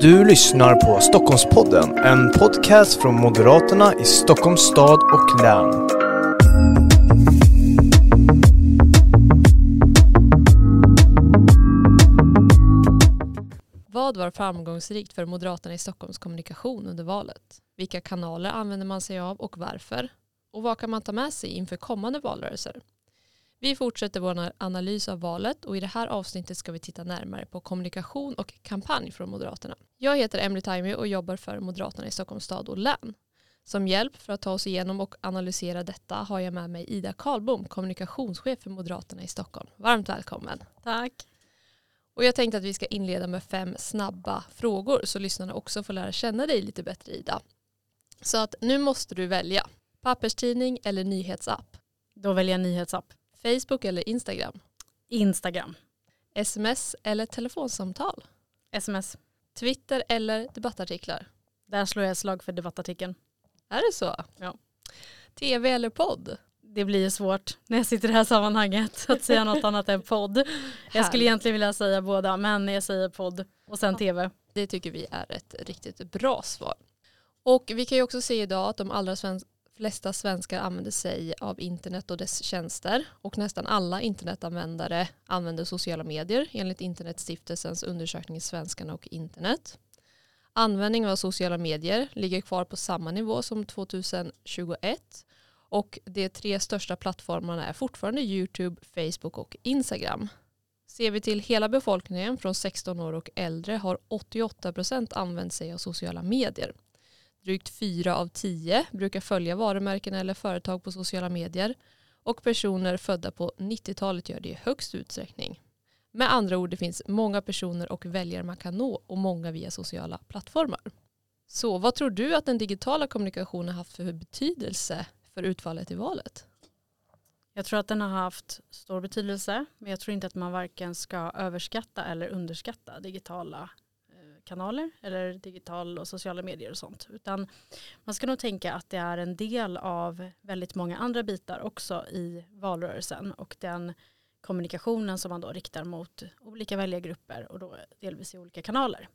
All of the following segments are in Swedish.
Du lyssnar på Stockholmspodden, en podcast från Moderaterna i Stockholms stad och län. Vad var framgångsrikt för Moderaterna i Stockholms kommunikation under valet? Vilka kanaler använder man sig av och varför? Och vad kan man ta med sig inför kommande valrörelser? Vi fortsätter vår analys av valet och i det här avsnittet ska vi titta närmare på kommunikation och kampanj från Moderaterna. Jag heter Emily Taimi och jobbar för Moderaterna i Stockholms stad och län. Som hjälp för att ta oss igenom och analysera detta har jag med mig Ida Karlbom, kommunikationschef för Moderaterna i Stockholm. Varmt välkommen. Tack. Och jag tänkte att vi ska inleda med fem snabba frågor så lyssnarna också får lära känna dig lite bättre Ida. Så att nu måste du välja papperstidning eller nyhetsapp. Då väljer jag nyhetsapp. Facebook eller Instagram. Instagram. Sms eller telefonsamtal. Sms. Twitter eller debattartiklar. Där slår jag slag för debattartikeln. Är det så? Ja. TV eller podd? Det blir ju svårt när jag sitter i det här sammanhanget att säga något annat än podd. Jag skulle egentligen vilja säga båda men jag säger podd och sen tv. Det tycker vi är ett riktigt bra svar. Och vi kan ju också se idag att de allra sven flesta svenskar använder sig av internet och dess tjänster och nästan alla internetanvändare använder sociala medier enligt Internetstiftelsens undersökning Svenskarna och internet. Användning av sociala medier ligger kvar på samma nivå som 2021 och de tre största plattformarna är fortfarande YouTube, Facebook och Instagram. Ser vi till hela befolkningen från 16 år och äldre har 88% använt sig av sociala medier. Drygt fyra av tio brukar följa varumärken eller företag på sociala medier och personer födda på 90-talet gör det i högst utsträckning. Med andra ord, det finns många personer och väljare man kan nå och många via sociala plattformar. Så vad tror du att den digitala kommunikationen haft för betydelse för utfallet i valet? Jag tror att den har haft stor betydelse men jag tror inte att man varken ska överskatta eller underskatta digitala kanaler eller digital och sociala medier och sånt. Utan man ska nog tänka att det är en del av väldigt många andra bitar också i valrörelsen och den kommunikationen som man då riktar mot olika väljargrupper och då delvis i olika kanaler.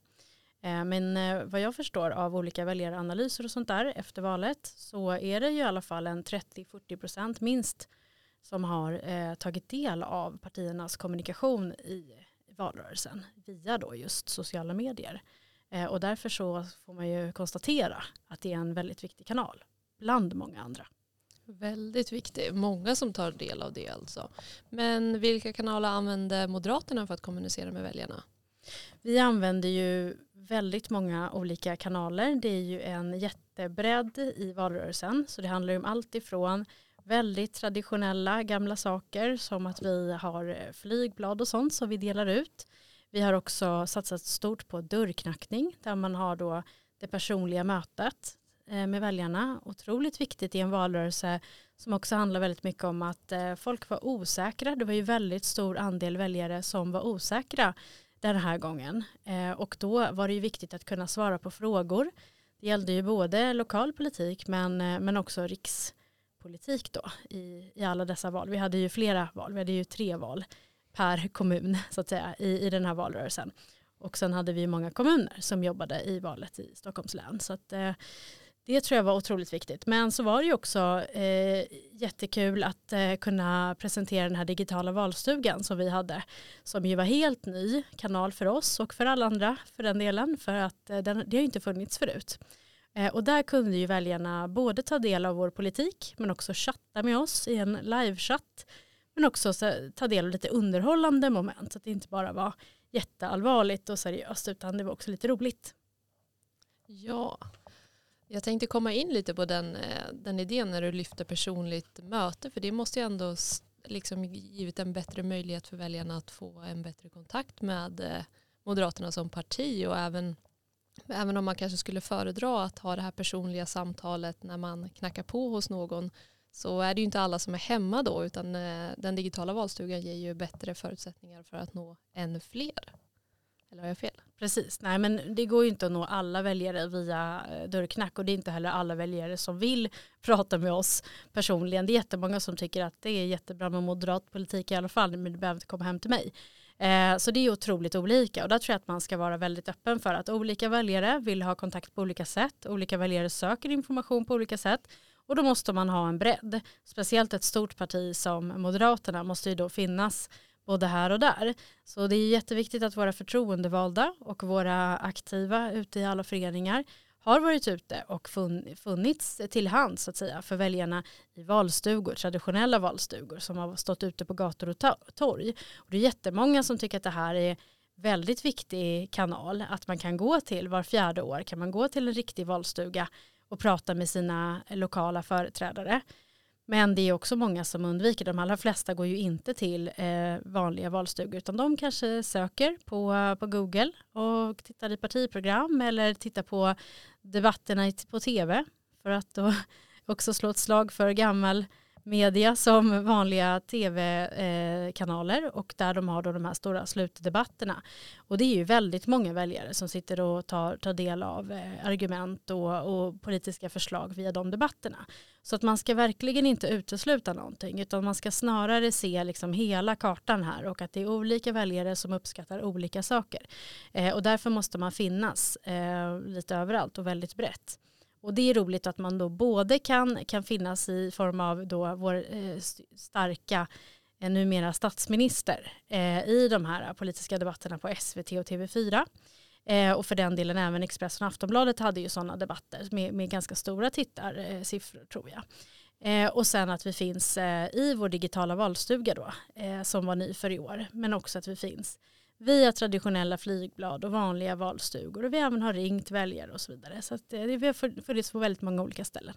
Eh, men eh, vad jag förstår av olika väljaranalyser och sånt där efter valet så är det ju i alla fall en 30-40% minst som har eh, tagit del av partiernas kommunikation i valrörelsen via då just sociala medier. Eh, och därför så får man ju konstatera att det är en väldigt viktig kanal bland många andra. Väldigt viktig, många som tar del av det alltså. Men vilka kanaler använder Moderaterna för att kommunicera med väljarna? Vi använder ju väldigt många olika kanaler. Det är ju en jättebredd i valrörelsen. Så det handlar om allt ifrån väldigt traditionella gamla saker som att vi har eh, flygblad och sånt som vi delar ut. Vi har också satsat stort på dörrknackning där man har då det personliga mötet eh, med väljarna. Otroligt viktigt i en valrörelse som också handlar väldigt mycket om att eh, folk var osäkra. Det var ju väldigt stor andel väljare som var osäkra den här gången. Och då var det ju viktigt att kunna svara på frågor. Det gällde ju både lokal politik men, men också riks politik då i, i alla dessa val. Vi hade ju flera val, vi hade ju tre val per kommun så att säga i, i den här valrörelsen. Och sen hade vi många kommuner som jobbade i valet i Stockholms län. Så att, eh, det tror jag var otroligt viktigt. Men så var det ju också eh, jättekul att eh, kunna presentera den här digitala valstugan som vi hade. Som ju var helt ny kanal för oss och för alla andra för den delen. För att eh, den, det har ju inte funnits förut. Eh, och där kunde ju väljarna både ta del av vår politik men också chatta med oss i en livechatt. Men också ta del av lite underhållande moment så att det inte bara var jätteallvarligt och seriöst utan det var också lite roligt. Ja, jag tänkte komma in lite på den, eh, den idén när du lyfter personligt möte för det måste ju ändå liksom givit en bättre möjlighet för väljarna att få en bättre kontakt med eh, Moderaterna som parti och även Även om man kanske skulle föredra att ha det här personliga samtalet när man knackar på hos någon så är det ju inte alla som är hemma då utan eh, den digitala valstugan ger ju bättre förutsättningar för att nå ännu fler. Eller har jag fel? Precis, nej men det går ju inte att nå alla väljare via eh, dörrknack och det är inte heller alla väljare som vill prata med oss personligen. Det är jättemånga som tycker att det är jättebra med moderat politik i alla fall men du behöver inte komma hem till mig. Eh, så det är otroligt olika och där tror jag att man ska vara väldigt öppen för att olika väljare vill ha kontakt på olika sätt, olika väljare söker information på olika sätt och då måste man ha en bredd. Speciellt ett stort parti som Moderaterna måste ju då finnas både här och där. Så det är jätteviktigt att våra förtroendevalda och våra aktiva ute i alla föreningar har varit ute och funnits till hands så att säga för väljarna i valstugor, traditionella valstugor som har stått ute på gator och torg. Och det är jättemånga som tycker att det här är väldigt viktig kanal att man kan gå till var fjärde år kan man gå till en riktig valstuga och prata med sina lokala företrädare. Men det är också många som undviker. De allra flesta går ju inte till eh, vanliga valstugor utan de kanske söker på, på Google och tittar i partiprogram eller tittar på debatterna på tv för att då också slå ett slag för gammal media som vanliga tv-kanaler eh, och där de har då de här stora slutdebatterna. Och det är ju väldigt många väljare som sitter och tar, tar del av eh, argument och, och politiska förslag via de debatterna. Så att man ska verkligen inte utesluta någonting utan man ska snarare se liksom hela kartan här och att det är olika väljare som uppskattar olika saker. Eh, och därför måste man finnas eh, lite överallt och väldigt brett. Och det är roligt att man då både kan, kan finnas i form av då vår eh, starka eh, numera statsminister eh, i de här politiska debatterna på SVT och TV4. Eh, och för den delen även Expressen och Aftonbladet hade ju sådana debatter med, med ganska stora tittarsiffror eh, tror jag. Eh, och sen att vi finns eh, i vår digitala valstuga då, eh, som var ny för i år, men också att vi finns via traditionella flygblad och vanliga valstugor och vi även har ringt väljare och så vidare. Så att eh, det, vi har funnits på väldigt många olika ställen.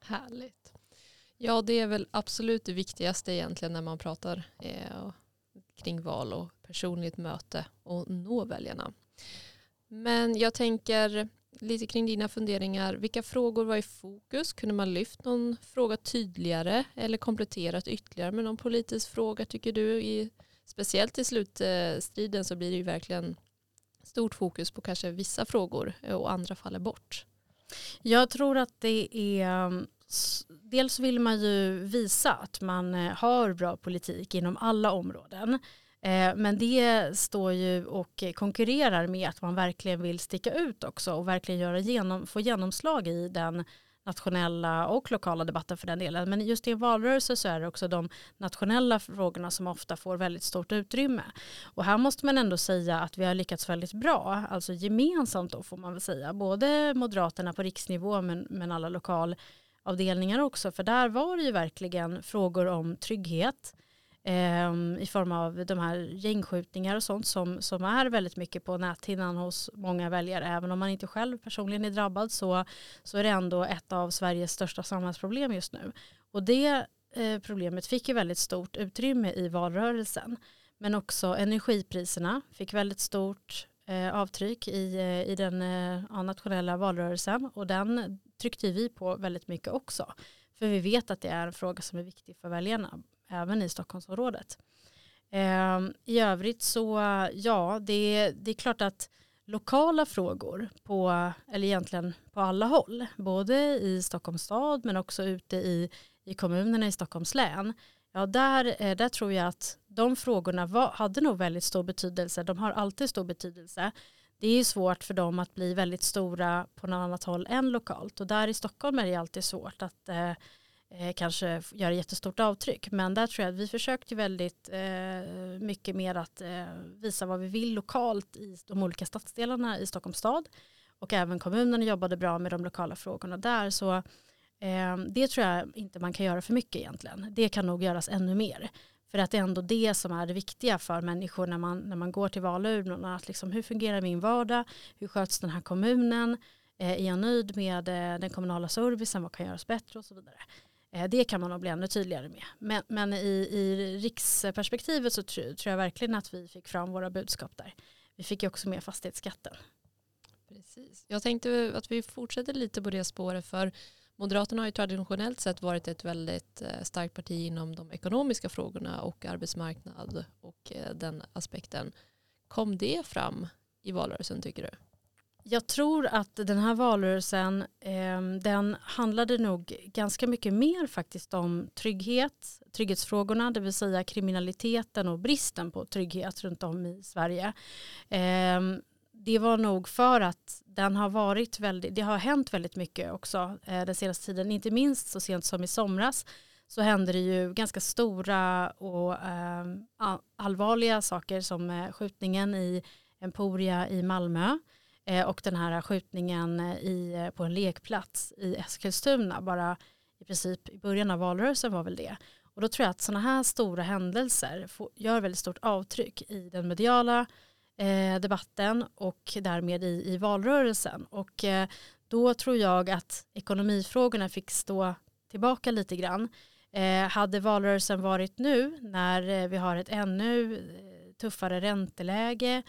Härligt. Ja, det är väl absolut det viktigaste egentligen när man pratar eh, kring val och personligt möte och nå väljarna. Men jag tänker lite kring dina funderingar. Vilka frågor var i fokus? Kunde man lyft någon fråga tydligare eller kompletterat ytterligare med någon politisk fråga tycker du i speciellt i slutstriden så blir det ju verkligen stort fokus på kanske vissa frågor eh, och andra faller bort. Jag tror att det är mm, dels vill man ju visa att man eh, har bra politik inom alla områden. Eh, men det står ju och konkurrerar med att man verkligen vill sticka ut också och verkligen göra genom, få genomslag i den nationella och lokala debatten för den delen. Men just i en valrörelse så är det också de nationella frågorna som ofta får väldigt stort utrymme. Och här måste man ändå säga att vi har lyckats väldigt bra, alltså gemensamt då får man väl säga, både Moderaterna på riksnivå men, men alla lokalavdelningar också, för där var det ju verkligen frågor om trygghet, Ehm, i form av de här gängskjutningar och sånt som, som är väldigt mycket på näthinnan hos många väljare. Även om man inte själv personligen är drabbad så, så är det ändå ett av Sveriges största samhällsproblem just nu. Och det eh, problemet fick ju väldigt stort utrymme i valrörelsen. Men också energipriserna fick väldigt stort eh, avtryck i, eh, i den eh, nationella valrörelsen och den tryckte vi på väldigt mycket också. För vi vet att det är en fråga som är viktig för väljarna även i Stockholmsområdet. Eh, I övrigt så ja, det, det är klart att lokala frågor på, eller egentligen på alla håll, både i Stockholms stad men också ute i, i kommunerna i Stockholms län, ja där, eh, där tror jag att de frågorna var, hade nog väldigt stor betydelse. De har alltid stor betydelse. Det är svårt för dem att bli väldigt stora på något annat håll än lokalt och där i Stockholm är det alltid svårt att eh, eh, kanske göra jättestort avtryck. Men där tror jag att vi försökte väldigt eh, mycket mer att eh, visa vad vi vill lokalt i de olika stadsdelarna i Stockholms stad. Och även kommunen jobbade bra med de lokala frågorna där. Så eh, det tror jag inte man kan göra för mycket egentligen. Det kan nog göras ännu mer. För att det är ändå det som är det viktiga för människor när man, när man går till valurnorna. Att liksom, hur fungerar min vardag? Hur sköts den här kommunen? Eh, är jag nöjd med eh, den kommunala servicen? Vad kan göras bättre och så vidare. Eh, det kan man nog bli ännu tydligare med. Men, men i, i riksperspektivet så tror, tror jag verkligen att vi fick fram våra budskap där. Vi fick ju också med fastighetsskatten. Precis. Jag tänkte att vi fortsätter lite på det spåret för Moderaterna har ju traditionellt sett varit ett väldigt eh, starkt parti inom de ekonomiska frågorna och arbetsmarknad och eh, den aspekten. Kom det fram i valrörelsen tycker du? Jag tror att den här valrörelsen eh, den handlade nog ganska mycket mer faktiskt om trygghet, trygghetsfrågorna, det vill säga kriminaliteten och bristen på trygghet runt om i Sverige. Eh, det var nog för att den har varit väldigt, det har hänt väldigt mycket också eh, den senaste tiden, inte minst så sent som i somras så hände det ju ganska stora och eh, allvarliga saker som eh, skjutningen i Emporia i Malmö Eh, och den här skjutningen eh, i, eh, på en lekplats i Eskilstuna bara i princip i början av valrörelsen var väl det. Och då tror jag att sådana här stora händelser får, gör väldigt stort avtryck i den mediala eh, debatten och därmed i, i valrörelsen. Och eh, då tror jag att ekonomifrågorna fick stå tillbaka lite grann. Eh, hade valrörelsen varit nu när vi har ett ännu tuffare ränteläge,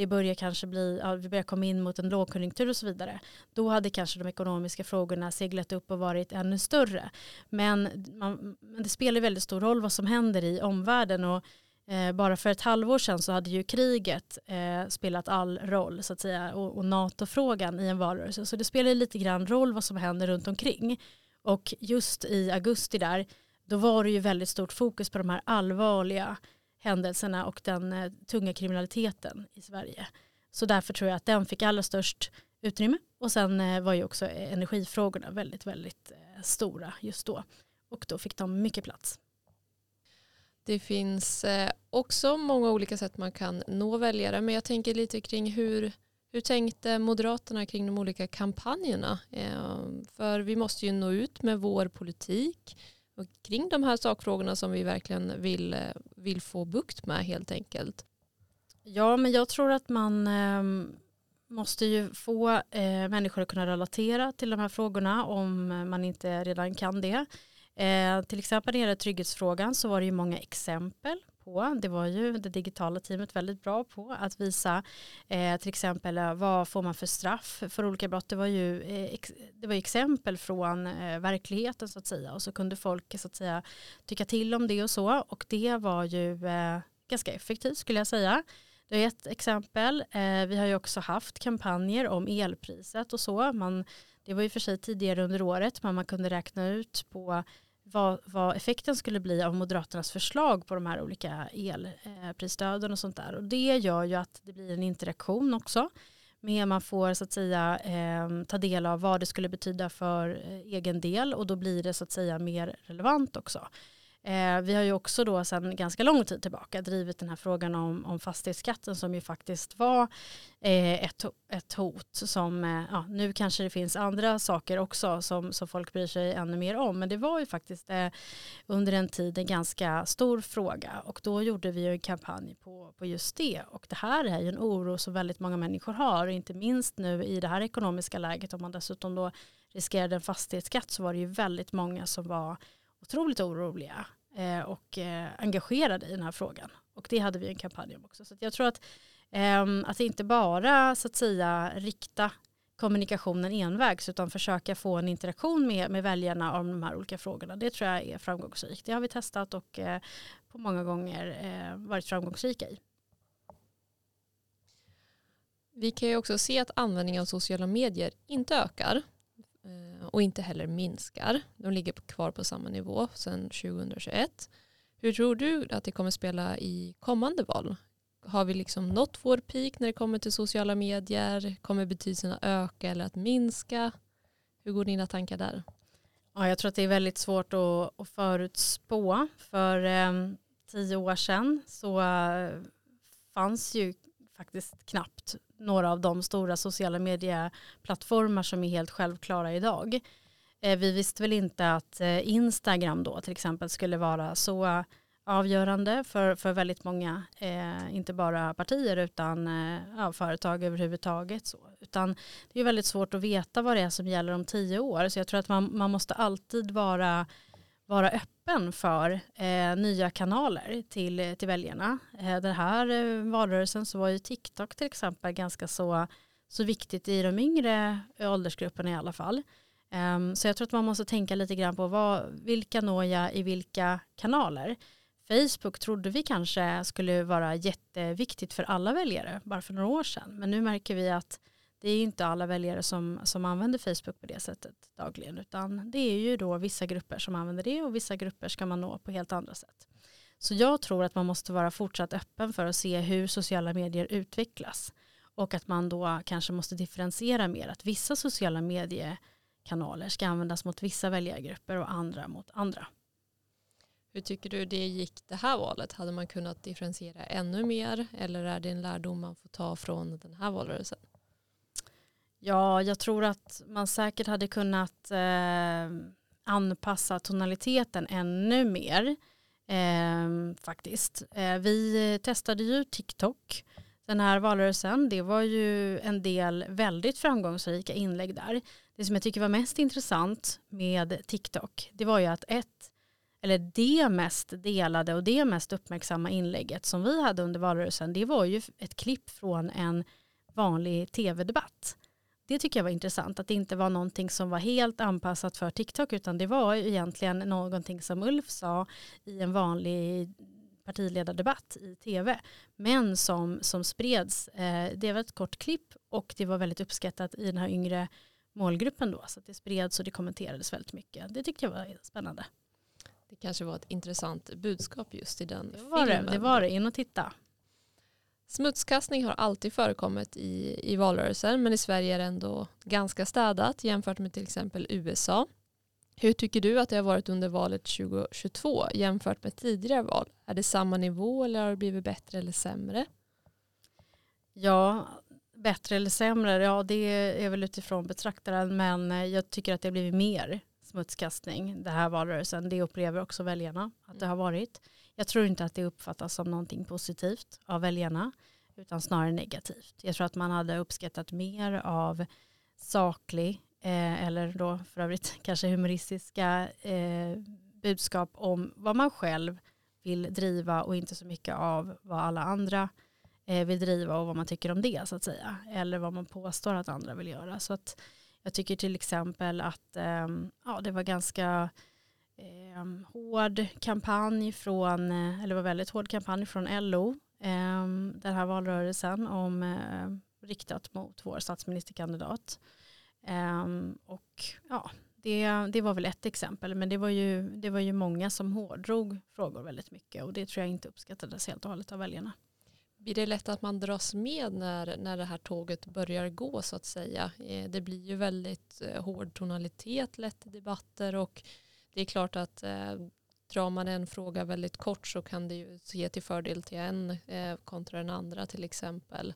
det börjar kanske bli, ja, vi börjar komma in mot en lågkonjunktur och så vidare, då hade kanske de ekonomiska frågorna seglat upp och varit ännu större. Men, man, men det spelar väldigt stor roll vad som händer i omvärlden och eh, bara för ett halvår sedan så hade ju kriget eh, spelat all roll så att säga och, och NATO-frågan i en valrörelse. Så det spelar lite grann roll vad som händer runt omkring. Och just i augusti där då var det ju väldigt stort fokus på de här allvarliga händelserna och den eh, tunga kriminaliteten i Sverige. Så därför tror jag att den fick allra störst utrymme. Och sen eh, var ju också energifrågorna väldigt, väldigt eh, stora just då. Och då fick de mycket plats. Det finns också många olika sätt man kan nå väljare men jag tänker lite kring hur, hur tänkte Moderaterna kring de olika kampanjerna? För vi måste ju nå ut med vår politik och kring de här sakfrågorna som vi verkligen vill, eh, vill få bukt med helt enkelt. Ja, men jag tror att man eh, måste ju få eh, människor att kunna relatera till de här frågorna om man inte redan kan det. Eh, till exempel när det gäller trygghetsfrågan så var det ju många exempel på. Det var ju det digitala teamet väldigt bra på att visa eh, till exempel eh, vad får man för straff för olika brott. Det var ju eh, ex, det var exempel från eh, verkligheten så att säga och så kunde folk så att säga tycka till om det och så och det var ju eh, ganska effektivt skulle jag säga. Det är ett exempel. Eh, vi har ju också haft kampanjer om elpriset och så. Man, det var ju för sig tidigare under året men man kunde räkna ut på vad, vad, effekten skulle bli av Moderaternas förslag på de här olika elprisstöden och sånt där. Och det gör ju att det blir en interaktion också. Med man får så att säga eh, ta del av vad det skulle betyda för eh, egen del och då blir det så att säga mer relevant också. Eh, vi har ju också då sedan ganska lång tid tillbaka drivit den här frågan om, om fastighetsskatten som ju faktiskt var eh, ett, ett hot som, eh, ja, nu kanske det finns andra saker också som, som folk bryr sig ännu mer om, men det var ju faktiskt eh, under en tid en ganska stor fråga. Och då gjorde vi ju en kampanj på, på just det. Och det här är ju en oro som väldigt många människor har, inte minst nu i det här ekonomiska läget. Om man dessutom då riskerade en fastighetsskatt så var det ju väldigt många som var otroligt oroliga eh, och eh, engagerade i den här frågan. Och det hade vi en kampanj om också. Så jag tror att, eh, att inte bara så att säga rikta kommunikationen envägs utan försöka få en interaktion med, med väljarna om de här olika frågorna. Det tror jag är framgångsrikt. Det har vi testat och eh, på många gånger eh, varit framgångsrika i. Vi kan ju också se att användningen av sociala medier inte ökar Eh, och inte heller minskar. De ligger kvar på samma nivå sedan 2021. Hur tror du att det kommer spela i kommande val? Har vi liksom nått vår peak när det kommer till sociala medier? Kommer betydelsen att öka eller att minska? Hur går dina tankar där? Ja, jag tror att det är väldigt svårt att, att förutspå. För eh, tio år sedan så eh, fanns ju faktiskt knappt några av de stora sociala medieplattformar som är helt självklara idag. Eh, vi visste väl inte att eh, Instagram då till exempel skulle vara så avgörande för, för väldigt många, eh, inte bara partier utan eh, ja, företag överhuvudtaget. Så. Utan det är väldigt svårt att veta vad det är som gäller om tio år så jag tror att man, man måste alltid vara vara öppen för eh, nya kanaler till, till väljarna. Eh, den här eh, valrörelsen så var ju TikTok till exempel ganska så, så viktigt i de yngre eh, åldersgrupperna i alla fall. Eh, så jag tror att man måste tänka lite grann på vad, vilka når jag i vilka kanaler. Facebook trodde vi kanske skulle vara jätteviktigt för alla väljare bara för några år sedan. Men nu märker vi att det är inte alla väljare som, som använder Facebook på det sättet dagligen utan det är ju då vissa grupper som använder det och vissa grupper ska man nå på helt andra sätt. Så jag tror att man måste vara fortsatt öppen för att se hur sociala medier utvecklas och att man då kanske måste differentiera mer att vissa sociala mediekanaler ska användas mot vissa väljargrupper och andra mot andra. Hur tycker du det gick det här valet? Hade man kunnat differentiera ännu mer eller är det en lärdom man får ta från den här valrörelsen? Ja, jag tror att man säkert hade kunnat eh, anpassa tonaliteten ännu mer eh, faktiskt. Eh, vi testade ju TikTok den här valrörelsen. Det var ju en del väldigt framgångsrika inlägg där. Det som jag tycker var mest intressant med TikTok det var ju att ett eller det mest delade och det mest uppmärksamma inlägget som vi hade under valrörelsen det var ju ett klipp från en vanlig tv-debatt. Det tycker jag var intressant, att det inte var någonting som var helt anpassat för TikTok utan det var egentligen någonting som Ulf sa i en vanlig partiledardebatt i tv men som, som spreds. Eh, det var ett kort klipp och det var väldigt uppskattat i den här yngre målgruppen då så det spreds och det kommenterades väldigt mycket. Det tyckte jag var spännande. Det kanske var ett intressant budskap just i den det var filmen. Det, det var det, in och titta. Smutskastning har alltid förekommit i, i valrörelser men i Sverige är det ändå ganska städat jämfört med till exempel USA. Hur tycker du att det har varit under valet 2022 jämfört med tidigare val? Är det samma nivå eller har det blivit bättre eller sämre? Ja, bättre eller sämre, ja det är väl utifrån betraktaren men jag tycker att det har blivit mer smutskastning det här valrörelsen. Det upplever också väljarna att det har varit. Jag tror inte att det uppfattas som någonting positivt av väljarna utan snarare negativt. Jag tror att man hade uppskattat mer av saklig eh, eller då för övrigt kanske humoristiska eh, budskap om vad man själv vill driva och inte så mycket av vad alla andra eh, vill driva och vad man tycker om det så att säga. Eller vad man påstår att andra vill göra. Så att jag tycker till exempel att eh, ja, det var ganska eh, hård kampanj från, eh, eller var väldigt hård kampanj från LO eh, den här valrörelsen om eh, riktat mot vår statsministerkandidat. Eh, och ja, det, det var väl ett exempel, men det var, ju, det var ju många som hårdrog frågor väldigt mycket och det tror jag inte uppskattades helt och hållet av väljarna. Blir det lätt att man dras med när, när det här tåget börjar gå så att säga? Eh, det blir ju väldigt eh, hård tonalitet lätt i debatter och det är klart att eh, drar man en fråga väldigt kort så kan det ju ge till fördel till en eh, kontra den andra till exempel.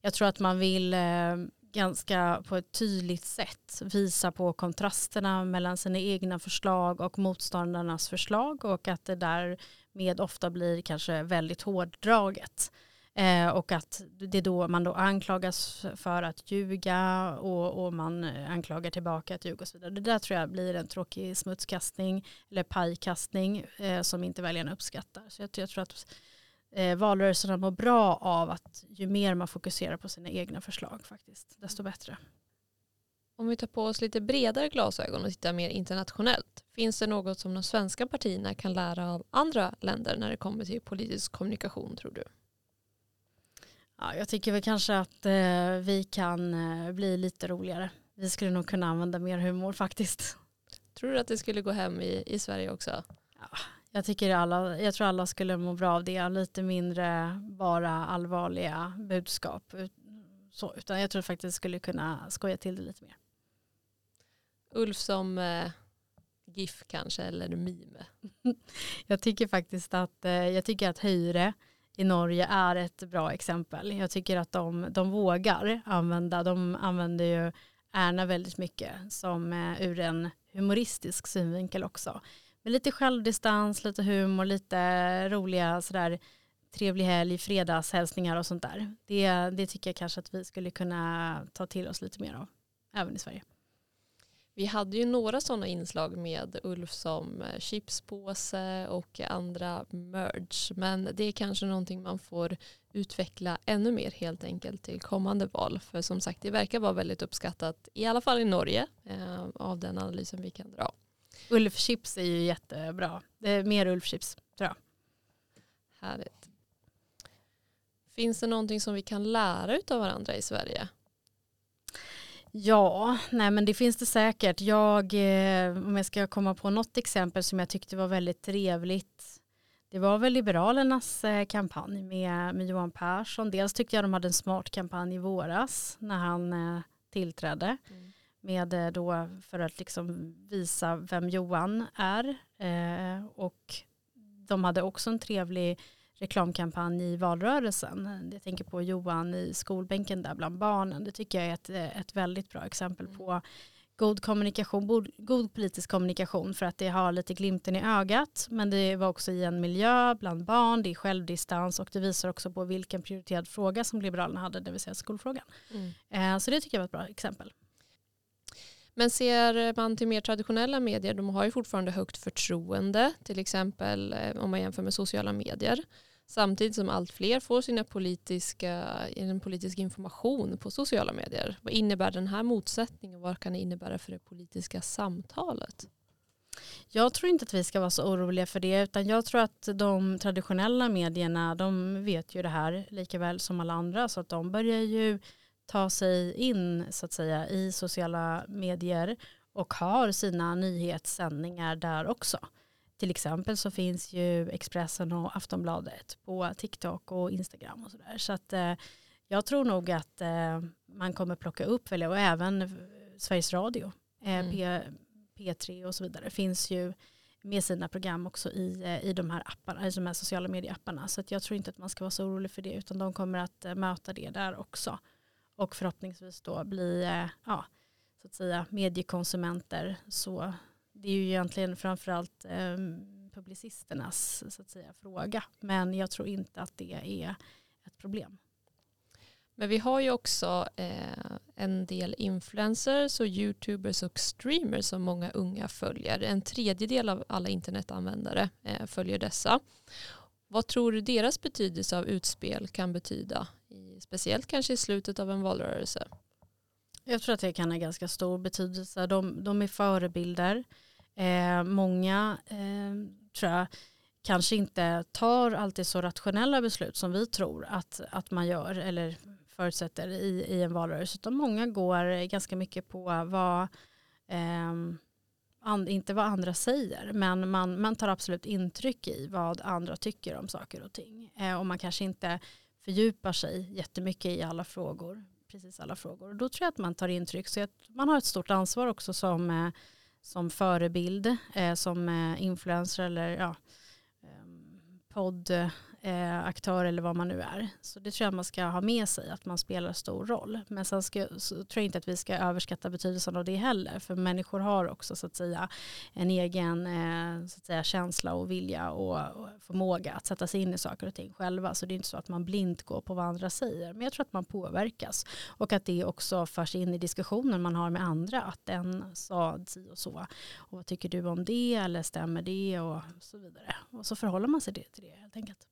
Jag tror att man vill eh, ganska på ett tydligt sätt visa på kontrasterna mellan sina egna förslag och motståndarnas förslag och att det därmed ofta blir kanske väldigt hårddraget. Eh, och att det då man då anklagas för att ljuga och, och man anklagar tillbaka att ljuga och så vidare. Det där tror jag blir en tråkig smutskastning eller pajkastning eh, som inte väljarna uppskattar. Så jag, jag tror att eh, valrörelserna mår bra av att ju mer man fokuserar på sina egna förslag faktiskt, desto bättre. Om vi tar på oss lite bredare glasögon och tittar mer internationellt, finns det något som de svenska partierna kan lära av andra länder när det kommer till politisk kommunikation tror du? Ja, jag tycker väl kanske att eh, vi kan eh, bli lite roligare. Vi skulle nog kunna använda mer humor faktiskt. Tror du att det skulle gå hem i, i Sverige också? Ja, jag, tycker alla, jag tror alla skulle må bra av det. Lite mindre bara allvarliga budskap. Så, utan jag tror faktiskt att skulle kunna skoja till det lite mer. Ulf som eh, GIF kanske eller meme? jag tycker faktiskt att, eh, jag tycker att Höjre i Norge är ett bra exempel. Jag tycker att de, de vågar använda, de använder ju Ärna väldigt mycket som eh, ur en humoristisk synvinkel också. Med lite självdistans, lite humor, lite roliga sådär trevlig helg, fredagshälsningar och sånt där. Det, det tycker jag kanske att vi skulle kunna ta till oss lite mer av, även i Sverige. Vi hade ju några sådana inslag med Ulf som eh, chipspåse och andra merge. Men det är kanske någonting man får utveckla ännu mer helt enkelt till kommande val. För som sagt det verkar vara väldigt uppskattat i alla fall i Norge eh, av den analysen vi kan dra. Ulf chips är ju jättebra. Det är mer Ulf chips tror jag. Härligt. Finns det någonting som vi kan lära av varandra i Sverige? Ja, nej men det finns det säkert. Jag, eh, om jag ska komma på något exempel som jag tyckte var väldigt trevligt. Det var väl Liberalernas eh, kampanj med, med Johan Persson. Dels tyckte jag de hade en smart kampanj i våras när han eh, tillträdde. Mm. Med då för att liksom visa vem Johan är. och de hade också en trevlig reklamkampanj i valrörelsen. Jag tänker på Johan i skolbänken där bland barnen. Det tycker jag är ett, ett väldigt bra exempel mm. på god kommunikation, god politisk kommunikation för att det har lite glimten i ögat men det var också i en miljö bland barn, det är självdistans och det visar också på vilken prioriterad fråga som Liberalerna hade, det vill säga skolfrågan. Mm. Eh, så det tycker jag var ett bra exempel. Men ser man till mer traditionella medier, de har ju fortfarande högt förtroende, till exempel eh, om man jämför med sociala medier. Samtidigt som allt fler får sina politiska, en politisk information på sociala medier. Vad innebär den här motsättningen? Vad kan det innebära för det politiska samtalet? Jag tror inte att vi ska vara så oroliga för det utan jag tror att de traditionella medierna de vet ju det här lika väl som alla andra så att de börjar ju ta sig in så att säga i sociala medier och har sina nyhetssändningar där också. Till exempel så finns ju Expressen och Aftonbladet på TikTok och Instagram och sådär. Så att eh, jag tror nog att eh, man kommer plocka upp, och även Sveriges Radio, eh, mm. P, P3 och så vidare finns ju med sina program också i, eh, i de här apparna, i de här sociala medieapparna. Så jag tror inte att man ska vara så orolig för det utan de kommer att eh, möta det där också. Och förhoppningsvis då bli eh, ja, så att säga mediekonsumenter så det är ju egentligen framförallt eh, publicisternas så att säga, fråga. Men jag tror inte att det är ett problem. Men vi har ju också eh, en del influencers och youtubers och streamers som många unga följer. En tredjedel av alla internetanvändare eh, följer dessa. Vad tror du deras betydelse av utspel kan betyda? Speciellt kanske i slutet av en valrörelse. Jag tror att det kan ha ganska stor betydelse. De, de är förebilder. Eh, många eh, tror jag kanske inte tar alltid så rationella beslut som vi tror att, att man gör eller förutsätter i, i en valrörelse. Utan många går ganska mycket på vad, eh, and, inte vad andra säger, men man, man tar absolut intryck i vad andra tycker om saker och ting. Eh, och man kanske inte fördjupar sig jättemycket i alla frågor, precis alla frågor. Och då tror jag att man tar intryck. Så att man har ett stort ansvar också som eh, som förebild, eh, som eh, influencer eller ja, ehm, podd eh, aktör eller vad man nu är. Så det tror jag man ska ha med sig, att man spelar stor roll. Men sen ska, så tror jag inte att vi ska överskatta betydelsen av det heller. För människor har också så att säga en egen eh, så att säga, känsla och vilja och, och förmåga att sätta sig in i saker och ting själva. Så det är inte så att man blint går på vad andra säger. Men jag tror att man påverkas. Och att det också förs in i diskussionen man har med andra. Att den sa si och så. Och vad tycker du om det? Eller stämmer det? Och så vidare. Och så förhåller man sig till det helt enkelt.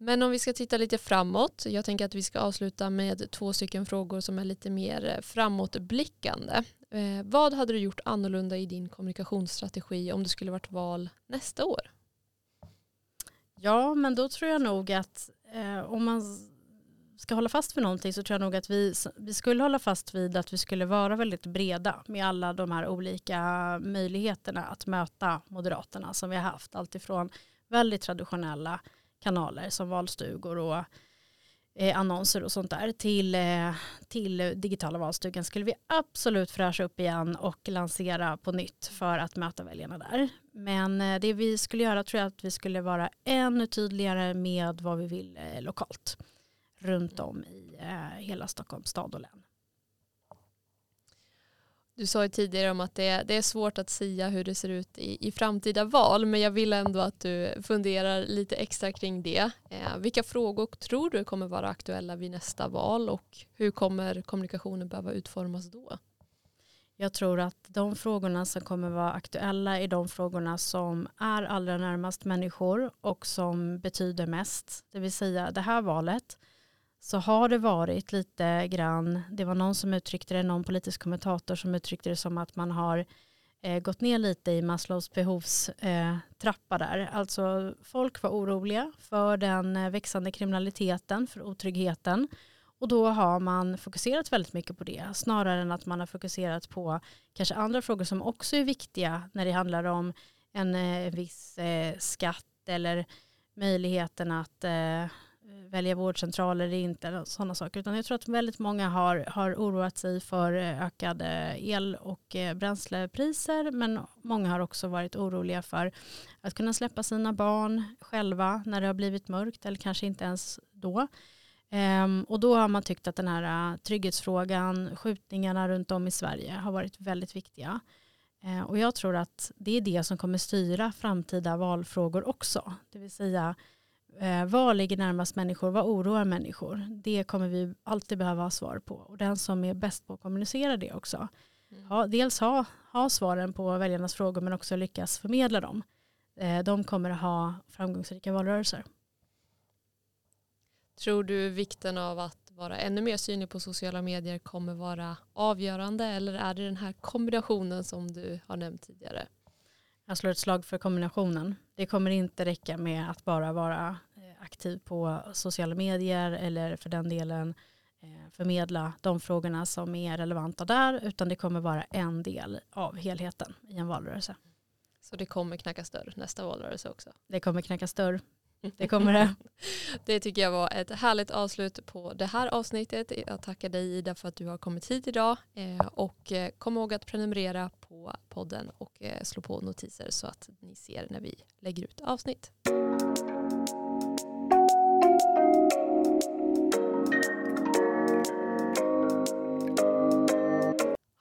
Men om vi ska titta lite framåt, jag tänker att vi ska avsluta med två stycken frågor som är lite mer eh, framåtblickande. Eh, vad hade du gjort annorlunda i din kommunikationsstrategi om det skulle varit val nästa år? Ja, men då tror jag nog att eh, om man ska hålla fast vid någonting så tror jag nog att vi, vi skulle hålla fast vid att vi skulle vara väldigt breda med alla de här olika möjligheterna att möta Moderaterna som vi har haft. Alltifrån väldigt traditionella kanaler som valstugor och eh, annonser och sånt där till, eh, till digitala valstugan skulle vi absolut fräscha upp igen och lansera på nytt för att möta väljarna där. Men eh, det vi skulle göra tror jag att vi skulle vara ännu tydligare med vad vi vill eh, lokalt runt om i eh, hela Stockholms stad och län. Du sa ju tidigare om att det, det är svårt att säga hur det ser ut i, i framtida val men jag vill ändå att du funderar lite extra kring det. Eh, vilka frågor tror du kommer vara aktuella vid nästa val och hur kommer kommunikationen behöva utformas då? Jag tror att de frågorna som kommer vara aktuella är de frågorna som är allra närmast människor och som betyder mest. Det vill säga det här valet så har det varit lite grann, det var någon som uttryckte det, någon politisk kommentator som uttryckte det som att man har eh, gått ner lite i Maslows behovstrappa eh, där. Alltså folk var oroliga för den eh, växande kriminaliteten, för otryggheten Och då har man fokuserat väldigt mycket på det snarare än att man har fokuserat på kanske andra frågor som också är viktiga när det handlar om en eh, viss eh, skatt eller möjligheten att eh, Eh, välja vårdcentral eller inte, sådana saker. Utan jag tror att väldigt många har, har oroat sig för eh, ökade eh, el och bränslepriser men många har också varit oroliga för att kunna släppa sina barn själva när det har blivit mörkt eller kanske inte ens då. Um, och då har man tyckt att den här trygghetsfrågan, skjutningarna runt om i Sverige har varit väldigt viktiga. Uh, och jag tror att det är det som kommer styra framtida valfrågor också. Det vill säga uh, vad ligger närmast människor, vad oroar människor? Det kommer vi alltid behöva ha svar på. Och den som är bäst på att kommunicera det också. Mm. Ha, dels ha, ha svaren på väljarnas frågor men också lyckas förmedla dem. de kommer att ha framgångsrika valrörelser. Tror du vikten av att vara ännu mer synlig på sociala medier kommer vara avgörande eller är det den här kombinationen som du har nämnt tidigare? Jag slår ett slag för kombinationen. Det kommer inte räcka med att bara vara eh, aktiv på sociala medier eller för den delen eh, förmedla de frågorna som är relevanta där utan det kommer vara en del av helheten i en valrörelse. Så det kommer knacka dörr nästa valrörelse också? Det kommer knacka dörr det kommer det. det tycker jag var ett härligt avslut på det här avsnittet. Jag tackar dig Ida för att du har kommit hit idag eh, och eh, kom ihåg att prenumerera på podden och eh, slå på notiser så att ni ser när vi lägger ut avsnitt.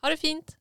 Ha det fint!